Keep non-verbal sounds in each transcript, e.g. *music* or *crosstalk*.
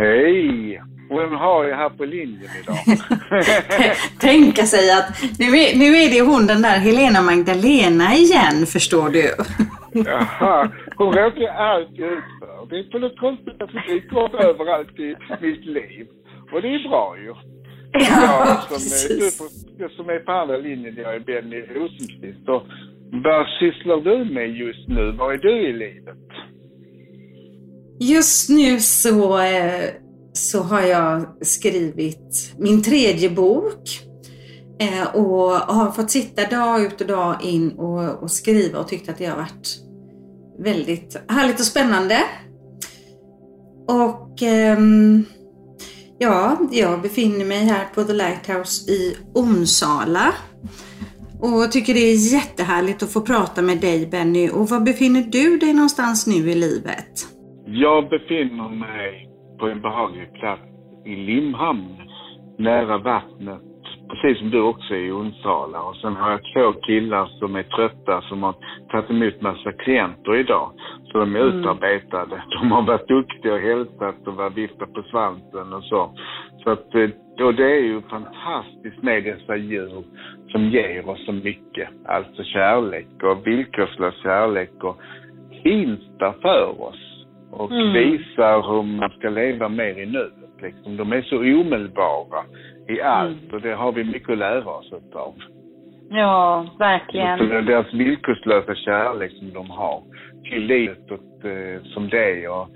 Hej! Vem har jag här på linjen idag? *laughs* *laughs* Tänka sig att nu är, nu är det hon den där Helena Magdalena igen, förstår du. Jaha, hon råkar alltid ut för. Det är på något konstigt att det upp överallt i mitt liv. Och det är bra ju. Ja, som, precis. är, du, som är på andra linjen, jag är Benny Rosenqvist. Vad sysslar du med just nu? Var är du i livet? Just nu så, eh, så har jag skrivit min tredje bok eh, och har fått sitta dag ut och dag in och, och skriva och tyckt att det har varit väldigt härligt och spännande. Och ehm, ja, jag befinner mig här på The Lighthouse i Onsala och tycker det är jättehärligt att få prata med dig Benny. Och var befinner du dig någonstans nu i livet? Jag befinner mig på en behaglig plats i Limhamn, nära vattnet. Precis som du också är i Onsala. Och sen har jag två killar som är trötta som har tagit emot massa klienter idag. Så de är Mm. utarbetade. De har varit duktiga och hälsat och varit viftat på svansen och så. Så att, eh, och det är ju fantastiskt med dessa djur som ger oss så mycket. Alltså kärlek och villkorslös kärlek och finns där för oss och Mm. visar hur man ska leva mer i nuet. Liksom. De är så omedelbara i allt Mm. och det har vi mycket att lära oss av. Ja, Så verkligen. är deras villkorslösa kärlek som de har till livet och, eh, som det är. Och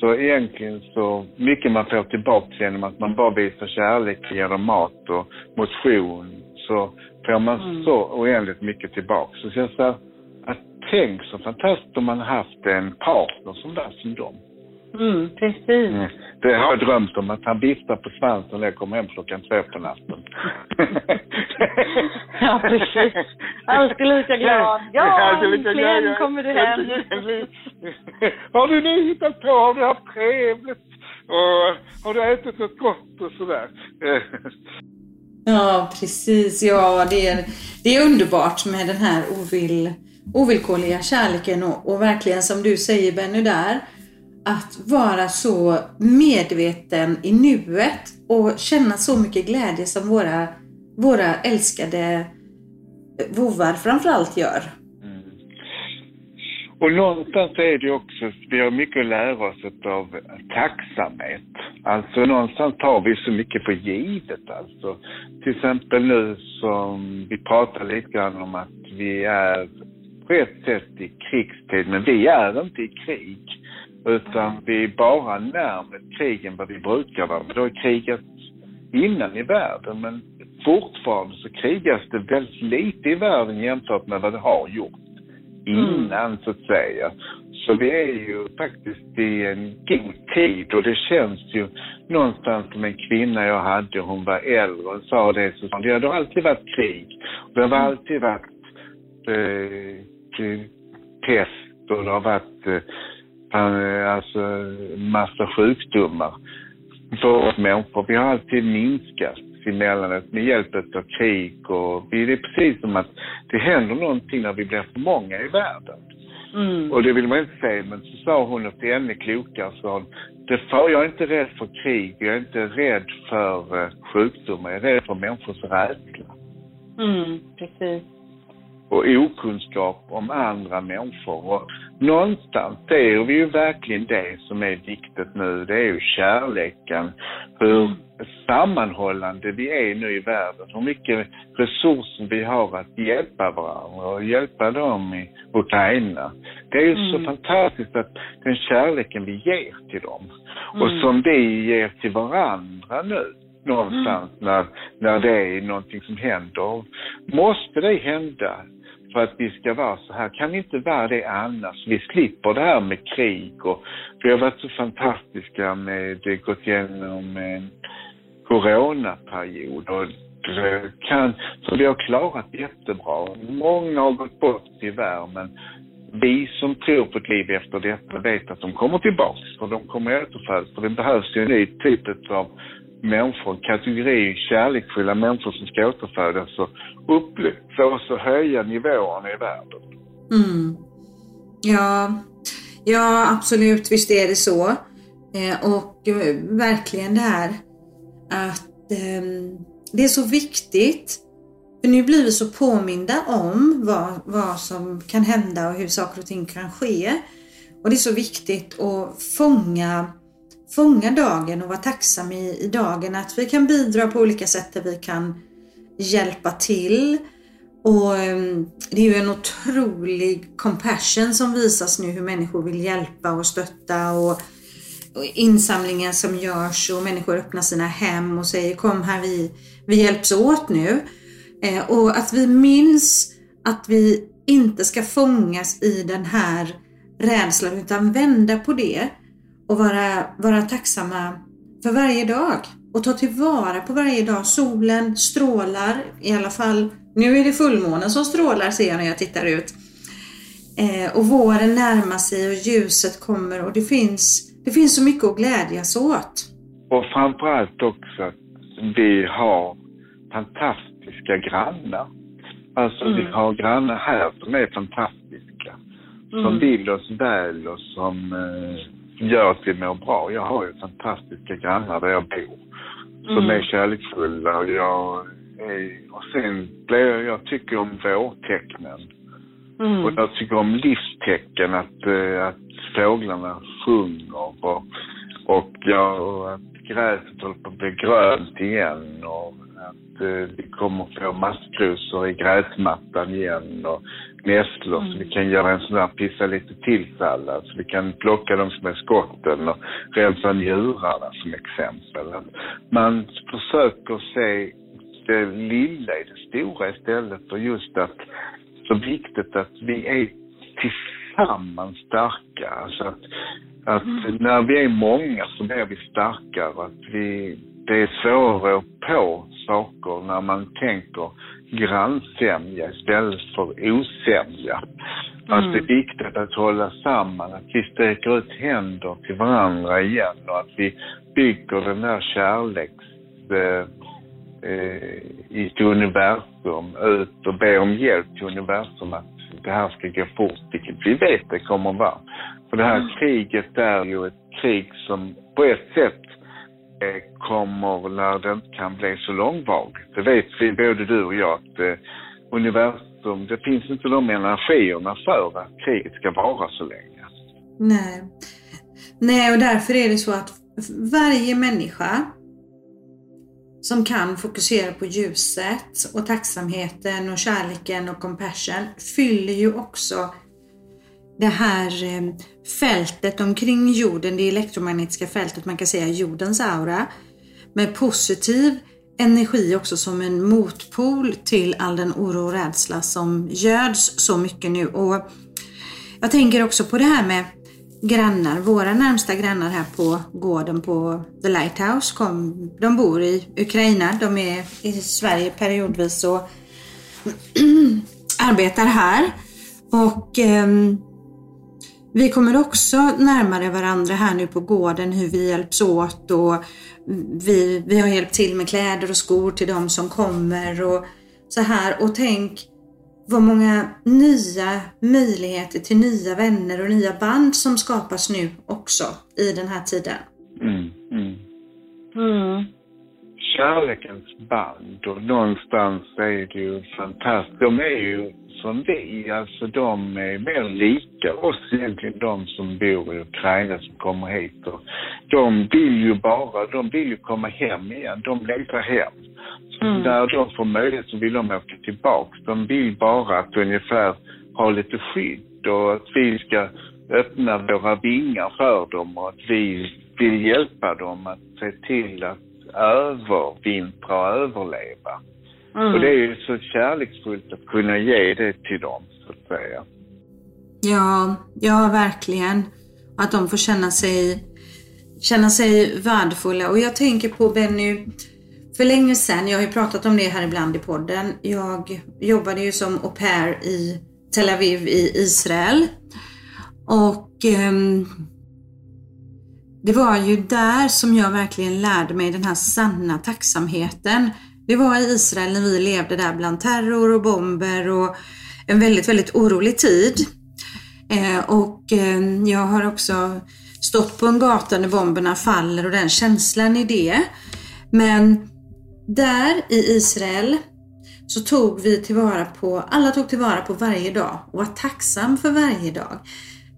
så egentligen så mycket man får tillbaka genom att man bara visar kärlek genom mat och motion så får man Mm. så oändligt mycket tillbaka. Så jag säger tänk så fantastiskt om man haft en partner som där som dem. Mm, precis. Mm. Det har jag drömt om, att han viftar på svansen när jag kommer hem klockan två på natten. *laughs* Ja, precis. Alltid lika glad. Ja, äntligen glad. kommer du hem. Har du nu hittat på? Har du haft trevligt? Och har du ätit något gott och sådär? Ja, precis. Ja, det är, det är underbart med den här ovill, ovillkorliga kärleken och, och verkligen som du säger Benny där, att vara så medveten i nuet och känna så mycket glädje som våra, våra älskade vovvar framförallt gör. Mm. Och någonstans är det också, vi har mycket att lära oss av tacksamhet. Alltså någonstans tar vi så mycket för givet alltså. Till exempel nu som vi pratar lite grann om att vi är på ett sätt i krigstid, men vi är inte i krig. Utan vi är bara närmare krig än vad vi brukar vara. Det har krigat innan i världen, men fortfarande så krigas det väldigt lite i världen jämfört med vad det har gjort innan så att säga. Så vi är ju faktiskt i en god tid och det känns ju någonstans som en kvinna jag hade, hon var äldre och sa det så sa hon, det har alltid varit krig. Det har alltid varit eh, pest och det har varit eh, alltså massa sjukdomar för oss människor. Vi har alltid minskat emellanåt med hjälp av krig och det är precis som att det händer någonting när vi blir för många i världen. Mm. Och det vill man inte säga, men så sa hon något ännu klokare. Så hon, det för, jag är inte rädd för krig, jag är inte rädd för sjukdomar, jag är rädd för människors rädsla. Mm, precis. Och okunskap om andra människor. Och någonstans ser vi ju verkligen det som är viktigt nu. Det är ju kärleken. Hur sammanhållande vi är nu i världen. Hur mycket resurser vi har att hjälpa varandra och hjälpa dem i Ukraina. Det är ju så Mm. fantastiskt att den kärleken vi ger till dem och Mm. som vi ger till varandra nu någonstans när, när det är någonting som händer. Måste det hända för att vi ska vara så här? Kan vi inte vara det annars? Vi slipper det här med krig och vi har varit så fantastiska med, det gått igenom en coronaperiod och kan, så vi har klarat jättebra. Många har gått bort tyvärr men vi som tror på ett liv efter detta vet att de kommer tillbaks och de kommer återfödas. För det behövs ju en ny typ av människor, kategori kärleksfulla människor som ska återfödas och för oss att höja nivåerna i världen. Mm. Ja, ja, absolut, visst är det så. Eh, och eh, verkligen det här att ehm, det är så viktigt. För nu blir vi så påminda om vad, vad som kan hända och hur saker och ting kan ske. Och det är så viktigt att fånga, fånga dagen och vara tacksam i, i dagen. Att vi kan bidra på olika sätt där vi kan hjälpa till. Och ehm, det är ju en otrolig compassion som visas nu hur människor vill hjälpa och stötta och, och insamlingar som görs och människor öppnar sina hem och säger kom här vi, vi hjälps åt nu. Eh, och att vi minns att vi inte ska fångas i den här rädslan utan vända på det och vara, vara tacksamma för varje dag och ta tillvara på varje dag. Solen strålar, i alla fall nu är det fullmånen som strålar ser jag när jag tittar ut. Eh, och våren närmar sig och ljuset kommer och det finns, det finns så mycket att glädjas åt. Och framförallt också att vi har fantastiska grannar. Alltså mm. vi har grannar här som är fantastiska. Som mm. vill oss väl och som eh, gör att vi mår bra. Jag har ju fantastiska grannar där jag bor. Som mm. är kärleksfulla och jag och sen blir jag, jag tycker om vårtecknen. Mm. Och jag tycker om livstecken, att, eh, att fåglarna sjunger och, och, ja, och att gräset håller på att bli grönt igen och Eh, vi kommer få maskrosor i gräsmattan igen och nässlor mm. så vi kan göra en sån där pissa lite till sallad så vi kan plocka de små skotten och rensa njurarna som exempel. Man försöker se det lilla i det stora istället och just att så viktigt att vi är tillsammans starka. Alltså att, att mm. när vi är många så blir vi starkare. Att vi, det är svårare att på saker när man tänker grannsämja istället för osämja. Mm. Att det är viktigt att hålla samman, att vi sträcker ut händer till varandra igen och att vi bygger den där kärleks eh, i ett universum ut och be om hjälp till universum att det här ska gå fort, vilket vi vet det kommer att vara. För det här mm. kriget är ju ett krig som på ett sätt eh, Eh, kommer när det inte kan bli så långvarigt. Det vet vi, både du och jag, att eh, universum, det finns inte de energierna för att kriget ska vara så länge. Nej. Nej, och därför är det så att varje människa som kan fokusera på ljuset och tacksamheten och kärleken och compassion fyller ju också det här eh, fältet omkring jorden, det elektromagnetiska fältet, man kan säga jordens aura, med positiv energi också som en motpol till all den oro och rädsla som göds så mycket nu. Och jag tänker också på det här med grannar, våra närmsta grannar här på gården på The Lighthouse, kom, de bor i Ukraina. De är i Sverige periodvis och *clears throat* arbetar här. Och eh, vi kommer också närmare varandra här nu på gården, hur vi hjälps åt och vi, vi har hjälpt till med kläder och skor till de som kommer och så här. Och tänk vad många nya möjligheter till nya vänner och nya band som skapas nu också i den här tiden. Mm, mm. Mm. Kärlekens band och någonstans är det ju fantastiskt. De är ju som vi, alltså de är mer lika oss egentligen, de som bor i Ukraina som kommer hit. Och de vill ju bara, de vill ju komma hem igen. De längtar hem. Mm. När de får möjlighet så vill de åka tillbaks. De vill bara att ungefär ha lite skydd och att vi ska öppna våra vingar för dem och att vi vill hjälpa dem att se till att övervintra och överleva. Mm. Och det är ju så kärleksfullt att kunna ge det till dem, så att säga. Ja, ja verkligen. Att de får känna sig, känna sig värdefulla. Och jag tänker på Benny, för länge sedan, jag har ju pratat om det här ibland i podden. Jag jobbade ju som au pair i Tel Aviv i Israel. Och eh, det var ju där som jag verkligen lärde mig den här sanna tacksamheten. Det var i Israel när vi levde där bland terror och bomber och en väldigt, väldigt orolig tid. Eh, och eh, jag har också stått på en gata när bomberna faller och den känslan i det. Men där i Israel så tog vi tillvara på, alla tog tillvara på varje dag och var tacksam för varje dag.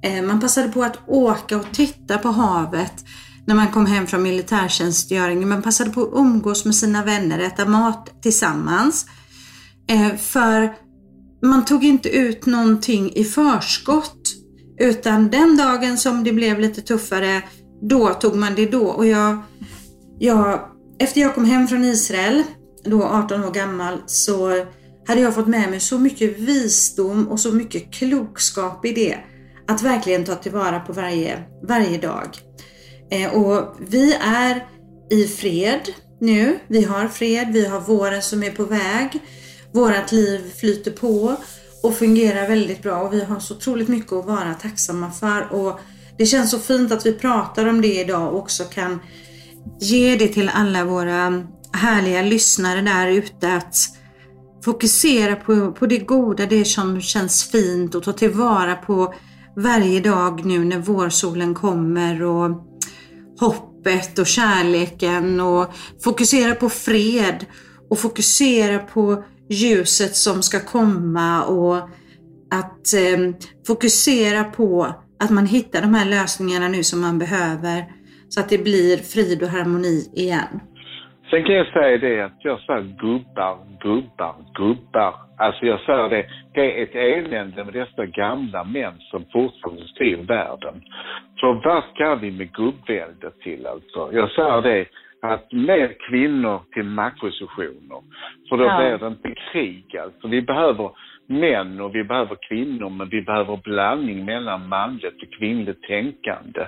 Eh, man passade på att åka och titta på havet när man kom hem från militärtjänstgöringen. Man passade på att umgås med sina vänner, äta mat tillsammans. Eh, för man tog inte ut någonting i förskott. Utan den dagen som det blev lite tuffare, då tog man det då. Och jag, jag, efter jag kom hem från Israel, då 18 år gammal, så hade jag fått med mig så mycket visdom och så mycket klokskap i det. Att verkligen ta tillvara på varje, varje dag. Eh, och vi är i fred nu. Vi har fred, vi har våren som är på väg. Vårat liv flyter på och fungerar väldigt bra och vi har så otroligt mycket att vara tacksamma för. Och det känns så fint att vi pratar om det idag och också kan ge det till alla våra härliga lyssnare där ute att fokusera på, på det goda, det som känns fint och ta tillvara på varje dag nu när vårsolen kommer och hoppet och kärleken och fokusera på fred och fokusera på ljuset som ska komma och att eh, fokusera på att man hittar de här lösningarna nu som man behöver så att det blir frid och harmoni igen. Sen kan jag säga det att jag sa gubbar, gubbar, gubbar. Alltså jag säger det, det är ett elände med dessa gamla män som fortfarande styr världen. Så vad ska vi med gubbvälde till alltså? Jag säger det, att mer kvinnor till maktpositioner. För då ja. blir det inte krig alltså. Vi behöver män och vi behöver kvinnor men vi behöver blandning mellan manligt och kvinnligt tänkande.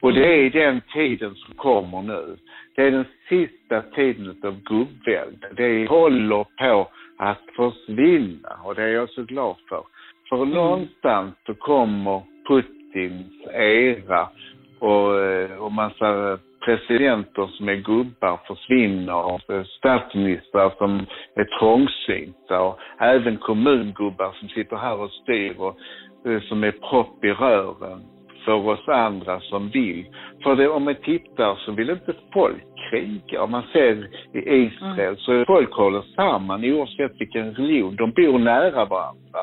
Och det är den tiden som kommer nu. Det är den sista tiden av gubbvälde. Det håller på att försvinna och det är jag så glad för. För mm. någonstans så kommer Putins era och, eh, och massa presidenter som är gubbar försvinner, statsministrar som är trångsynta och även kommungubbar som sitter här och styr och eh, som är propp i rören för oss andra som vill. För det, om man tittar så vill inte folk kriga. Om man ser i Israel mm. så folk håller samman oavsett vilken religion. De bor nära varandra.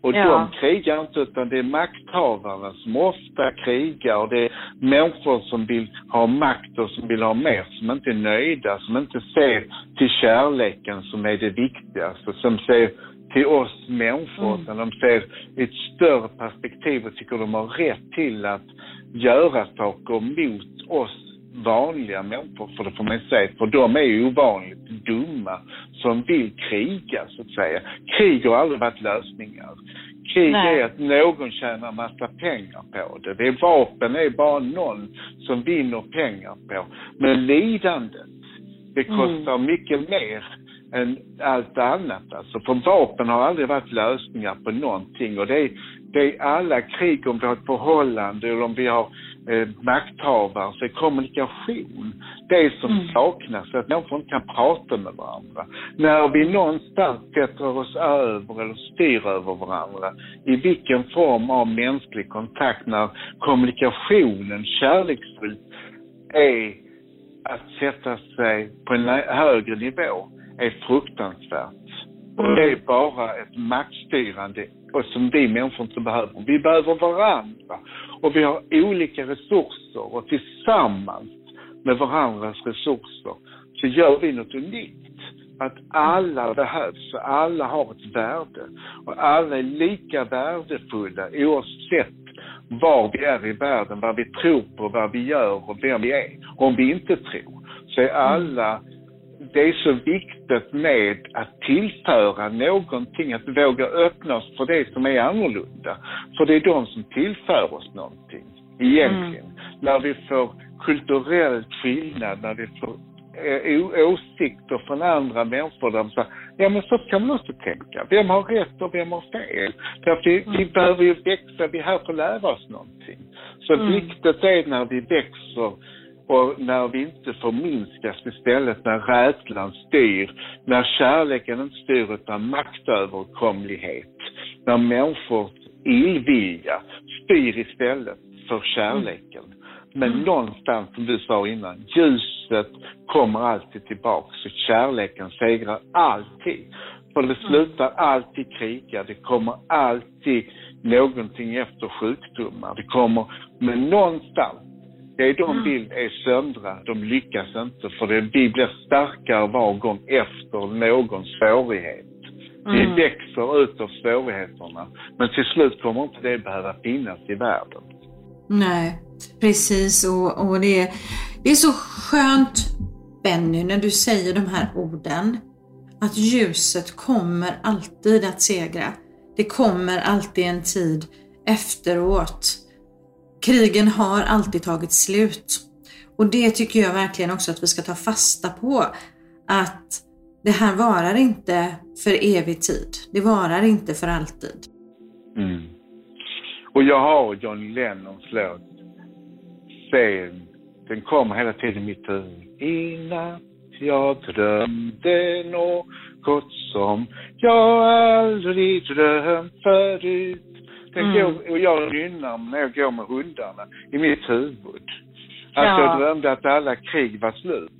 Och ja. de krigar inte utan det är makthavarna som ofta krigar och det är människor som vill ha makt och som vill ha mer, som inte är nöjda, som inte ser till kärleken som är det viktigaste, som ser till oss människor, mm. utan de ser ett större perspektiv och tycker de har rätt till att göra saker mot oss vanliga människor, för det får man säga, för de är ju ovanligt dumma som vill kriga, så att säga. Krig har aldrig varit lösningar. Krig Nej. är att någon tjänar massa pengar på det. det är vapen är bara någon som vinner pengar på. Men lidandet, det kostar mm. mycket mer än allt annat alltså. För vapen har aldrig varit lösningar på någonting och det är, det är alla krig om vi har ett förhållande eller om vi har eh, makthavare så är kommunikation det som mm. saknas, att människor inte kan prata med varandra. När vi någonstans sätter oss över eller styr över varandra, i vilken form av mänsklig kontakt, när kommunikationen kärleksfullt är att sätta sig på en högre nivå, är fruktansvärt. Och det är bara ett maktstyrande och som vi människor inte behöver. Vi behöver varandra och vi har olika resurser och tillsammans med varandras resurser så gör vi något unikt. Att alla behövs och alla har ett värde. Och alla är lika värdefulla oavsett var vi är i världen, vad vi tror på, vad vi gör och vem vi är. Om vi inte tror så är alla det är så viktigt med att tillföra någonting, att våga öppna oss för det som är annorlunda. För det är de som tillför oss någonting, egentligen. Mm. När vi får kulturell skillnad, när vi får eh, åsikter från andra människor där de säger, ja men så kan man också tänka. Vem har rätt och vem har fel? Därför vi, mm. vi behöver ju växa, vi är här för att lära oss någonting. Så mm. viktigt är när vi växer och när vi inte förminskas istället, när rädslan styr, när kärleken inte styr utan maktöverkomlighet, när människors illvilja styr istället för kärleken. Men Mm. någonstans, som du sa innan, ljuset kommer alltid tillbaka. Så kärleken segrar alltid. För det slutar alltid kriga. Det kommer alltid någonting efter sjukdomar. Det kommer, men någonstans, det de Mm. vill är söndra, de lyckas inte. För det, vi blir starkare var gång efter någon svårighet. Vi Mm. växer ut av svårigheterna. Men till slut kommer inte det behöva finnas i världen. Nej, precis. Och, och det, är- det är så skönt, Benny, när du säger de här orden. Att ljuset kommer alltid att segra. Det kommer alltid en tid efteråt. Krigen har alltid tagit slut. Och det tycker jag verkligen också att vi ska ta fasta på. Att det här varar inte för evig tid. Det varar inte för alltid. Mm. Och jag har John Lennons låt. Sen, den kommer hela tiden i mitt huvud. I natt jag drömde något som jag aldrig drömt förut. Den Mm. går, och jag nynnar när jag går med hundarna i mitt huvud. Att Ja. jag drömde att alla krig var slut.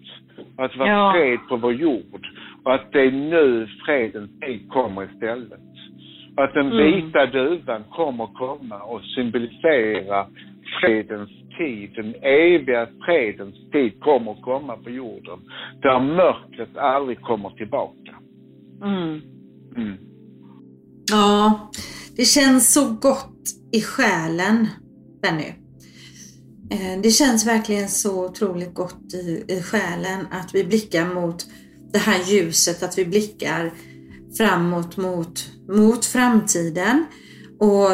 Och att det var Ja. fred på vår jord. Och att det är nu fredens tid kommer istället. Och att den Mm. vita duvan kommer komma och symbolisera fredens tid. Den eviga fredens tid kommer komma på jorden. Där mörkret aldrig kommer tillbaka. Mm. Mm. Ja, det känns så gott i själen, Benny. Eh, det känns verkligen så otroligt gott i, i själen att vi blickar mot det här ljuset, att vi blickar framåt mot, mot framtiden. Och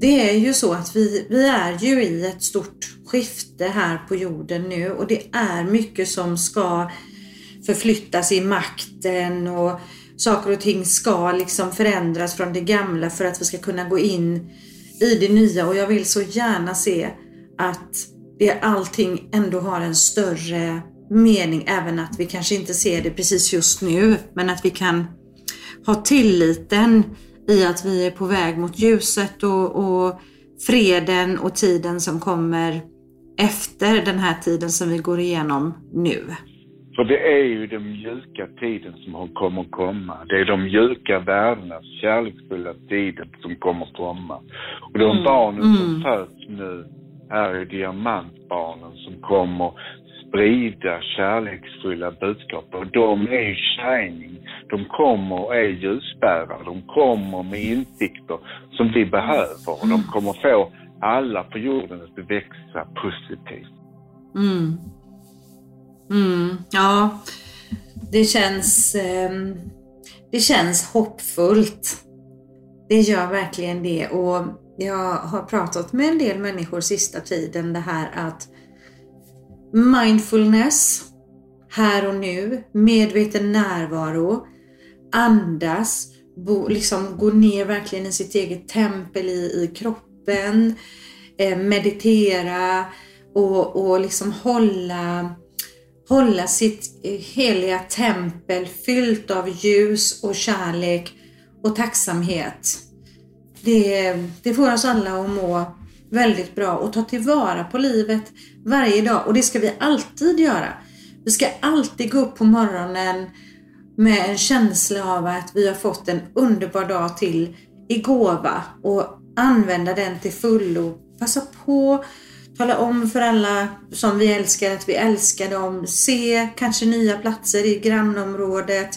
det är ju så att vi, vi är ju i ett stort skifte här på jorden nu och det är mycket som ska förflyttas i makten och saker och ting ska liksom förändras från det gamla för att vi ska kunna gå in i det nya och jag vill så gärna se att det allting ändå har en större mening även att vi kanske inte ser det precis just nu men att vi kan ha tilliten i att vi är på väg mot ljuset och, och freden och tiden som kommer efter den här tiden som vi går igenom nu. För det är ju den mjuka tiden som kommer komma. Det är de mjuka värdenas kärleksfulla tiden som kommer komma. Och de Mm. barnen som Mm. föds nu är ju diamantbarnen som kommer sprida kärleksfulla budskap. Och de är ju shining. De kommer och är ljusbärare. De kommer med insikter som vi behöver. Och de kommer få alla på jorden att växa positivt. Mm. Mm, ja, det känns, ehm, det känns hoppfullt. Det gör verkligen det och jag har pratat med en del människor sista tiden det här att mindfulness, här och nu, medveten närvaro, andas, bo, liksom gå ner verkligen i sitt eget tempel i, i kroppen, eh, meditera och, och liksom hålla, hålla sitt eh, heliga tempel fyllt av ljus och kärlek och tacksamhet. Det, det får oss alla att må väldigt bra och ta tillvara på livet varje dag och det ska vi alltid göra. Vi ska alltid gå upp på morgonen med en känsla av att vi har fått en underbar dag till i gåva och använda den till fullo. Passa på, tala om för alla som vi älskar att vi älskar dem. Se kanske nya platser i grannområdet.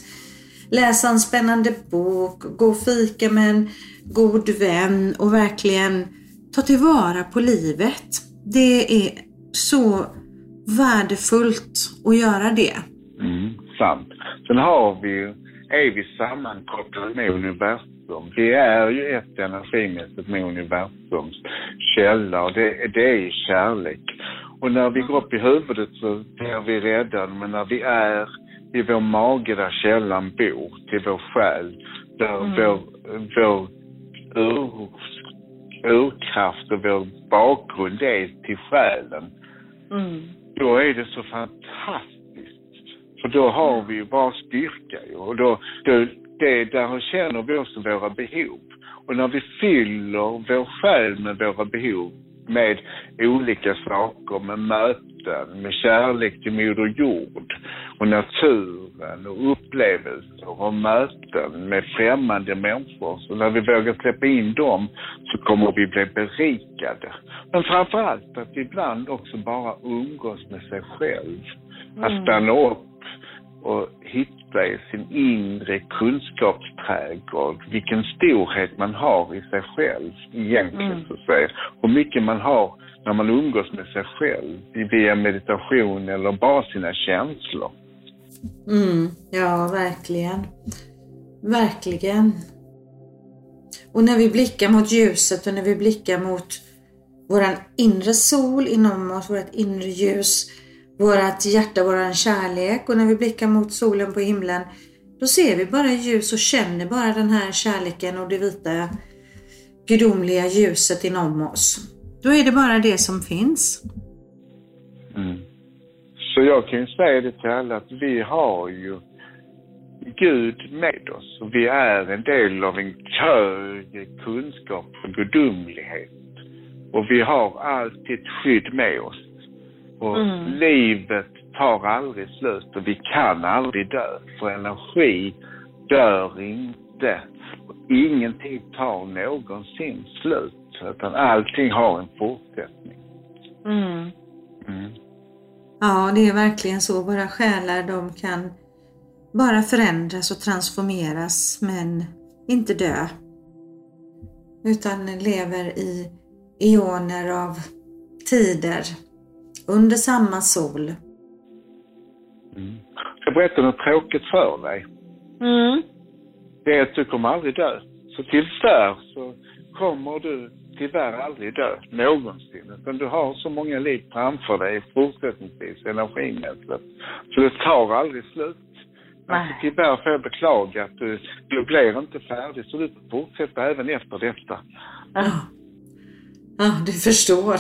Läsa en spännande bok, gå och fika med en god vän och verkligen ta tillvara på livet. Det är så värdefullt att göra det. Mm, sant. Sen har vi ju, är vi sammankopplade med universum. Vi är ju ett energimässigt med universums källa och det, det är kärlek. Och när vi går upp i huvudet så blir vi rädda, men när vi är i vår mage där källan bor, till vår själ, där Mm. vår, vår ur, urkraft och vår bakgrund är till själen, Mm. då är det så fantastiskt. För då har vi ju bara styrka. Och då, då, det, där känner vi också våra behov. Och när vi fyller vår själ med våra behov, med olika saker, med möten, med kärlek till Moder Jord och naturen och upplevelser och möten med främmande människor. Så när vi vågar släppa in dem så kommer vi bli berikade. Men framför allt att ibland också bara umgås med sig själv. Att Mm. stanna upp och hitta i sin inre kunskapsträdgård vilken storhet man har i sig själv egentligen Mm. så att säga. Hur mycket man har när man umgås med sig själv via meditation eller bara sina känslor. Mm, ja, verkligen. Verkligen. Och när vi blickar mot ljuset och när vi blickar mot våran inre sol inom oss, vårt inre ljus, vårat hjärta, våran kärlek och när vi blickar mot solen på himlen, då ser vi bara ljus och känner bara den här kärleken och det vita gudomliga ljuset inom oss. Då är det bara det som finns. Mm. Så jag kan ju säga det till alla att vi har ju Gud med oss och vi är en del av en högre kunskap och gudomlighet. Och vi har alltid ett skydd med oss. Och Mm. livet tar aldrig slut och vi kan aldrig dö. För energi dör inte. Och ingenting tar någonsin slut. Utan allting har en fortsättning. Mm. Mm. Ja, det är verkligen så. Våra själar de kan bara förändras och transformeras men inte dö. Utan lever i eoner av tider under samma sol. Mm. Jag berätta något tråkigt för dig? Mm. Det är att du kommer aldrig dö. Så tills där så kommer du tyvärr aldrig dö någonsin. Utan du har så många liv framför dig fortsättningsvis energimässigt. Så det tar aldrig slut. Alltså, tyvärr får jag beklaga att du, du blir inte färdig så du får fortsätta även efter detta. Ja, ja du förstår.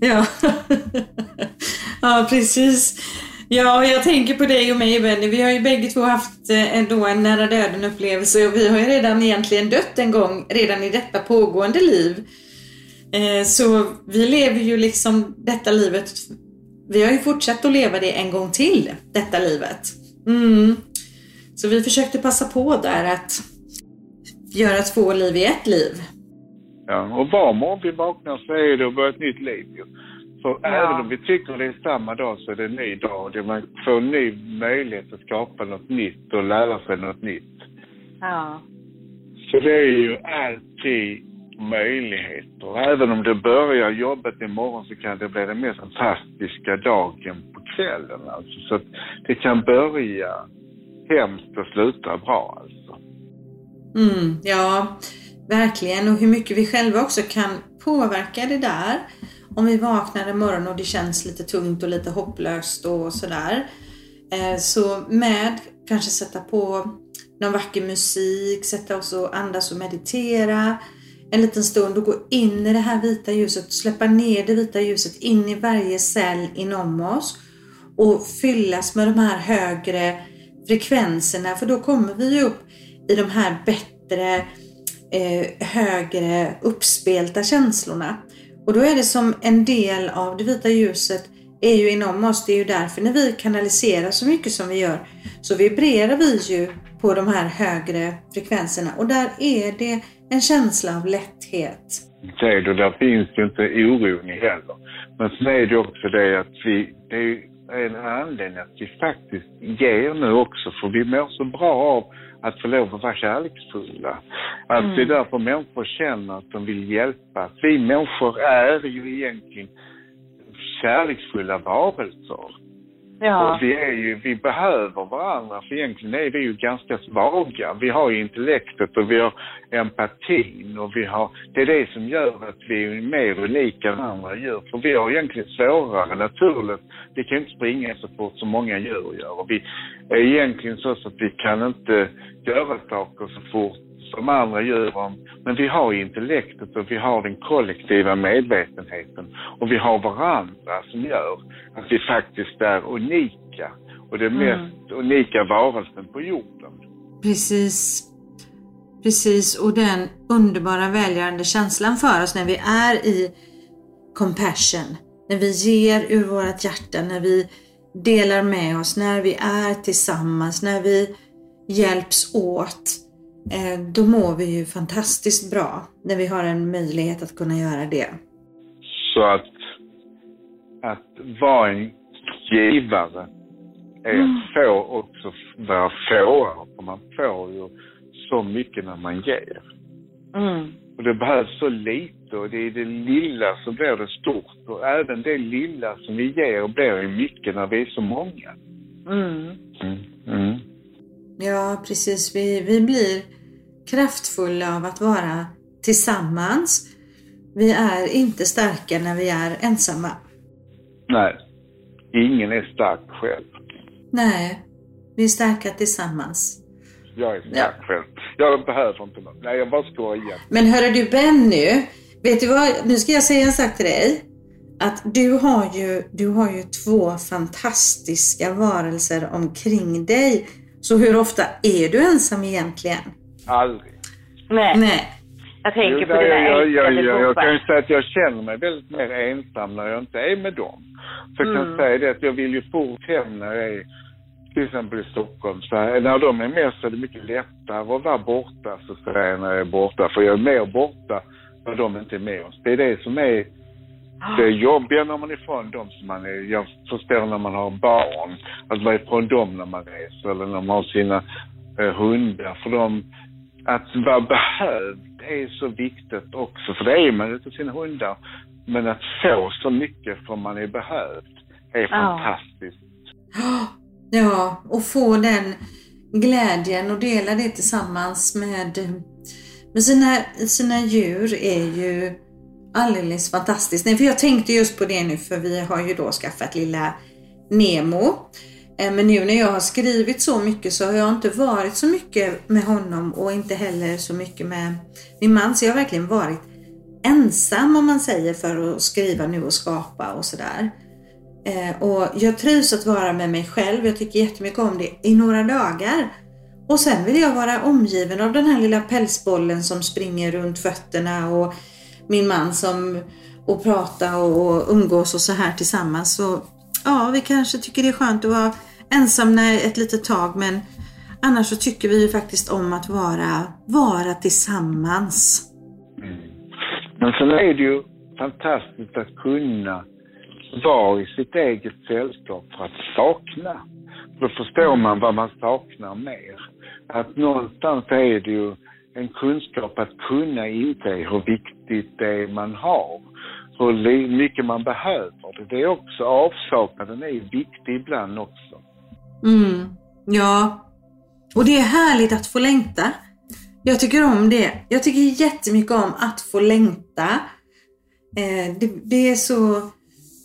Ja. *laughs* ja, precis. Ja, jag tänker på dig och mig Benny. Vi har ju bägge två haft eh, ändå en nära döden upplevelse och vi har ju redan egentligen dött en gång redan i detta pågående liv. Eh, så vi lever ju liksom detta livet. Vi har ju fortsatt att leva det en gång till, detta livet. Mm. Så vi försökte passa på där att göra två liv i ett liv. Ja, och var morgon vi vaknar så är det att börja ett nytt liv ju. Så Ja. även om vi tycker det är samma dag så är det en ny dag. Det man får en ny möjlighet att skapa något nytt och lära sig något nytt. Ja. Så det är ju alltid möjligheter. Även om det börjar jobbet imorgon så kan det bli den mest fantastiska dagen på kvällen alltså. Så att det kan börja hemskt och sluta bra alltså. Mm, ja, verkligen. Och hur mycket vi själva också kan påverka det där. Om vi vaknar en morgon och det känns lite tungt och lite hopplöst och sådär. Eh, så med kanske sätta på någon vacker musik, sätta oss och andas och meditera en liten stund och gå in i det här vita ljuset, släppa ner det vita ljuset in i varje cell inom oss och fyllas med de här högre frekvenserna för då kommer vi ju upp i de här bättre, eh, högre uppspelta känslorna. Och då är det som en del av det vita ljuset är ju inom oss. Det är ju därför när vi kanaliserar så mycket som vi gör så vibrerar vi ju på de här högre frekvenserna och där är det en känsla av lätthet. Det är det, där finns ju inte oron i heller. Men sen är det också det att vi, det är en anledning att vi faktiskt ger nu också, för vi mår så bra av att få lov att vara kärleksfulla. Att det är därför människor känner att de vill hjälpa. Vi människor är ju egentligen kärleksfulla varelser. Ja. Och vi, är ju, vi behöver varandra, för egentligen är vi ju ganska svaga. Vi har ju intellektet och vi har empatin och vi har, det är det som gör att vi är mer unika än andra djur. För vi har egentligen svårare naturligt. Vi kan inte springa så fort som många djur gör. Och vi är egentligen så att vi kan inte göra saker så fort som andra djur. Men vi har intellektet och vi har den kollektiva medvetenheten. Och vi har varandra som gör att vi faktiskt är unika. Och den mest unika varelsen på jorden. Precis. Precis, och den underbara välgörande känslan för oss när vi är i compassion. När vi ger ur vårt hjärta, när vi delar med oss, när vi är tillsammans, när vi hjälps åt. Eh, då mår vi ju fantastiskt bra när vi har en möjlighet att kunna göra det. Så att, att vara en givare är Mm. att få också vara fåare. För man får ju så mycket när man ger. Mm. Och det behövs så lite och det är det lilla som blir det stort. Och även det lilla som vi ger blir mycket när vi är så många. Mm. Ja, precis. Vi, vi blir kraftfulla av att vara tillsammans. Vi är inte starka när vi är ensamma. Nej, ingen är stark själv. Nej, vi är starka tillsammans. Jag är stark själv. Jag behöver inte något. Nej, jag bara skojar. Men hörru du Benny, vet du vad? Nu ska jag säga en sak till dig. Att du har ju, du har ju två fantastiska varelser omkring dig. Så hur ofta är du ensam egentligen? Aldrig. Nej, Nej. jag tänker Jo, på dina jag, jag, jag, jag kan ju säga att jag känner mig väldigt mer ensam när jag inte är med dem. Så jag kan Mm. säga det att jag vill ju fort hem när jag är till exempel i Stockholm. Så här, när de är med så är det mycket lättare att vara borta, så att säga, när jag är borta. För jag är mer borta när de inte är med oss. Det är det som är det jobbiga när man är ifrån dem som man är. Jag förstår när man har barn, att vara ifrån dem när man reser eller när man har sina eh, hundar. För dem, att vara behövd är så viktigt också. För det är man utav sina hundar. Men att få så mycket för man är behövd är fantastiskt. *gasps* Ja, och få den glädjen och dela det tillsammans med, med sina, sina djur är ju alldeles fantastiskt. Nej, för jag tänkte just på det nu för vi har ju då skaffat lilla Nemo. Eh, men nu när jag har skrivit så mycket så har jag inte varit så mycket med honom och inte heller så mycket med min man. Så jag har verkligen varit ensam om man säger för att skriva nu och skapa och sådär. Eh, och jag trivs att vara med mig själv. Jag tycker jättemycket om det i några dagar. Och sen vill jag vara omgiven av den här lilla pälsbollen som springer runt fötterna och min man som och prata och, och umgås och så här tillsammans. Så ja, vi kanske tycker det är skönt att vara ensamma ett litet tag men annars så tycker vi ju faktiskt om att vara, vara tillsammans. Mm. Men sen är det ju fantastiskt att kunna vara i sitt eget sällskap för att sakna. Då förstår man vad man saknar mer. Att någonstans är det ju en kunskap att kunna inse hur viktigt det är man har. Hur mycket man behöver det. Det är också avsaknaden är viktig ibland också. Mm, ja. Och det är härligt att få längta. Jag tycker om det. Jag tycker jättemycket om att få längta. Eh, det, det är så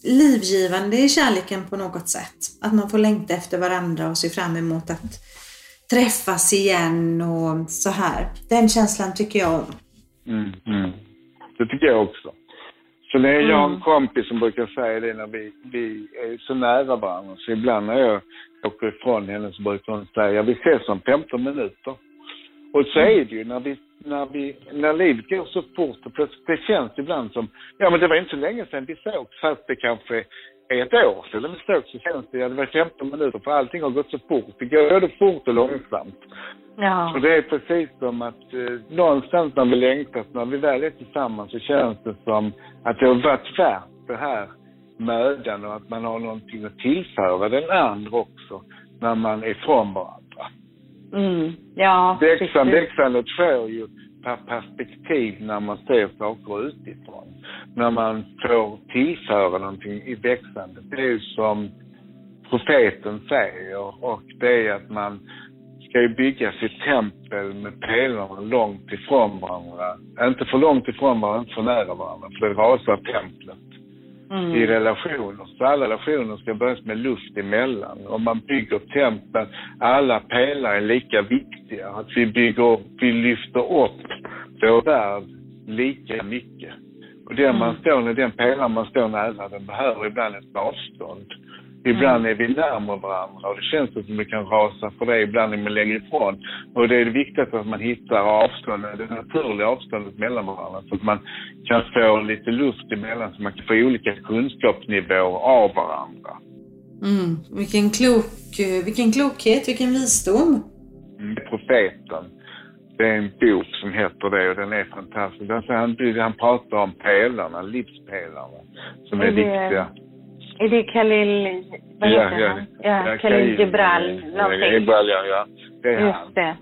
livgivande i kärleken på något sätt. Att man får längta efter varandra och se fram emot att träffas igen och så här. Den känslan tycker jag om. Mm, mm. Det tycker jag också. Så det är jag och en Mm. kompis som brukar säga det när vi, vi är så nära varandra. Så ibland när jag åker ifrån henne så brukar hon säga, vi ses om 15 minuter. Och så är det ju när vi, när vi, när livet går så fort och plötsligt, det känns ibland som, ja men det var inte så länge sedan vi sågs, fast det kanske ett år sedan vi sågs så känns det, ja det var 15 minuter för allting har gått så fort. Det går både fort och långsamt. Ja. Och det är precis som att eh, någonstans när vi längtar, när vi väl är tillsammans så känns det som att det har varit värt det här mödan och att man har någonting att tillföra den andra också när man är från varandra. Mm. Ja, växandet sker ju perspektiv när man ser saker utifrån. När man får tillföra någonting i växandet. Det är ju som profeten säger och det är att man ska ju bygga sitt tempel med pelarna långt ifrån varandra. Inte för långt ifrån varandra, inte för nära varandra, för det rasar templet i Mm. relationer. Så alla relationer ska börja med luft emellan. Om man bygger tempel, alla pelare är lika viktiga. Att vi bygger upp, vi lyfter upp vår värld lika mycket. Och den man står, när den pelaren man står nära, den behöver ibland ett avstånd. Ibland är vi närmare varandra och det känns som det kan rasa för det ibland är man längre ifrån. Och det är viktigt att man hittar avståndet, det naturliga avståndet mellan varandra så att man kan få lite luft emellan så man kan få olika kunskapsnivåer av varandra. Mm. Vilken, klok, eh, vilken klokhet, vilken visdom. Mm. Profeten. Det är en bok som heter det och den är fantastisk. Alltså han, han pratar om pelarna, livspelarna, som är, Är det- viktiga. Är det Khalil, vad heter han? Ja, Khalil Gibral. Gibral, ja, ja. Det är han. Just det.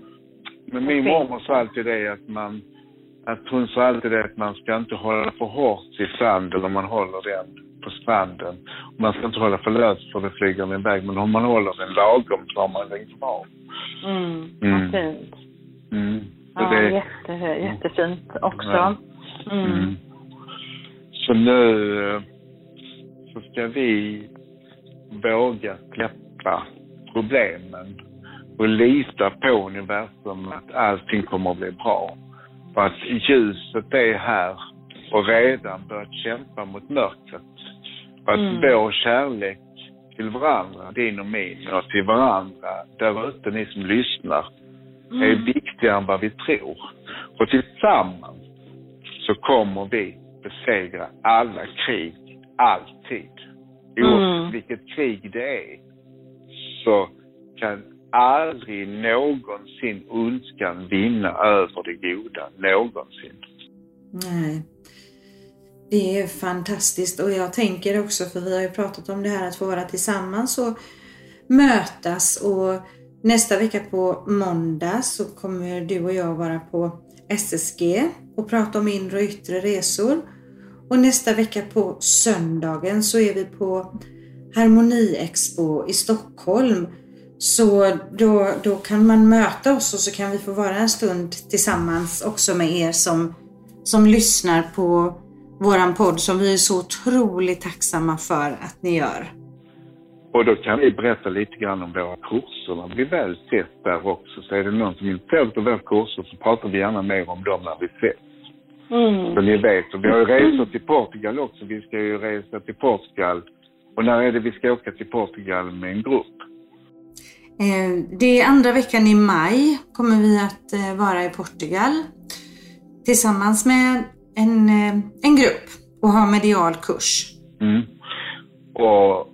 Men min mormor sa alltid det att man, att hon sa alltid det att man ska inte hålla för hårt i sanden om man håller den på stranden. Man ska inte hålla för löst för det flyger den iväg. Men om man håller den lagom så har man den kvar. Mm, Mm. vad fint. Mm. Ja, det- jätte, jättefint också. Ja. Mm. Mm. Så nu så ska vi våga släppa problemen och lita på universum att allting kommer att bli bra. För att ljuset är här och redan börjat kämpa mot mörkret. För att Mm. vår kärlek till varandra, din och min, och till varandra där ute, ni som lyssnar, är Mm. viktigare än vad vi tror. Och tillsammans så kommer vi besegra alla krig, alltid. Oavsett Mm. vilket krig det är, så kan aldrig någonsin ondskan vinna över det goda. Någonsin. Nej. Det är fantastiskt och jag tänker också, för vi har ju pratat om det här att få vara tillsammans och mötas och nästa vecka på måndag så kommer du och jag vara på SSG och prata om inre och yttre resor. Och nästa vecka på söndagen så är vi på Harmoniexpo i Stockholm. Så då, då kan man möta oss och så kan vi få vara en stund tillsammans också med er som, som lyssnar på våran podd som vi är så otroligt tacksamma för att ni gör. Och då kan vi berätta lite grann om våra kurser när vi väl sett där också. Så är det någon som är intresserad av våra kurser så pratar vi gärna mer om dem när vi ses. Så Mm. ni vet. Och vi har ju resor till Portugal också. Vi ska ju resa till Portugal. Och när är det vi ska åka till Portugal med en grupp? Eh, Det är andra veckan i maj kommer vi att eh, vara i Portugal tillsammans med en, eh, en grupp och ha medial kurs. Mm. Och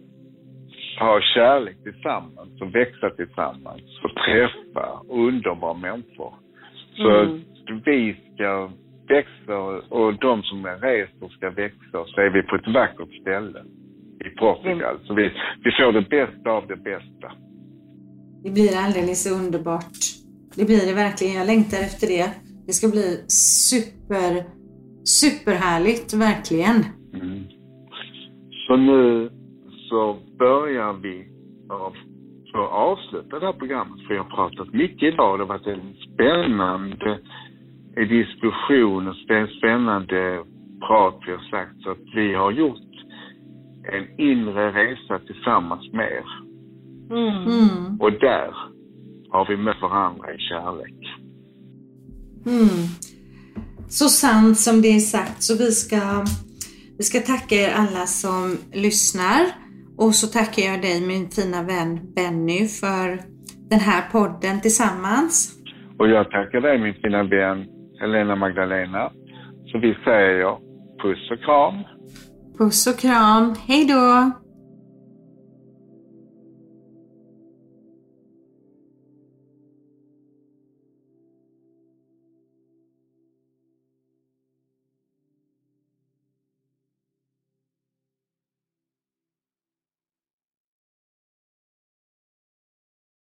ha kärlek tillsammans och växa tillsammans och träffa underbara människor. Så Mm. vi ska växa och de som reser ska växa och så är vi på ett vackert ställe i Portugal. Så vi, vi får det bästa av det bästa. Det blir alldeles underbart. Det blir det verkligen. Jag längtar efter det. Det ska bli super, superhärligt, verkligen. Mm. Så nu så börjar vi för att avsluta det här programmet. För jag har pratat mycket idag. Det har varit en spännande diskussion och spä- spännande prat vi har sagt. Så att vi har gjort en inre resa tillsammans med er. Mm. Och där har vi mött varandra i kärlek. Mm. Så sant som det är sagt. Så vi ska, vi ska tacka er alla som lyssnar. Och så tackar jag dig min fina vän Benny för den här podden tillsammans. Och jag tackar dig min fina vän Helena Magdalena. Så vi säger puss och kram. Puss och kram. Hej då!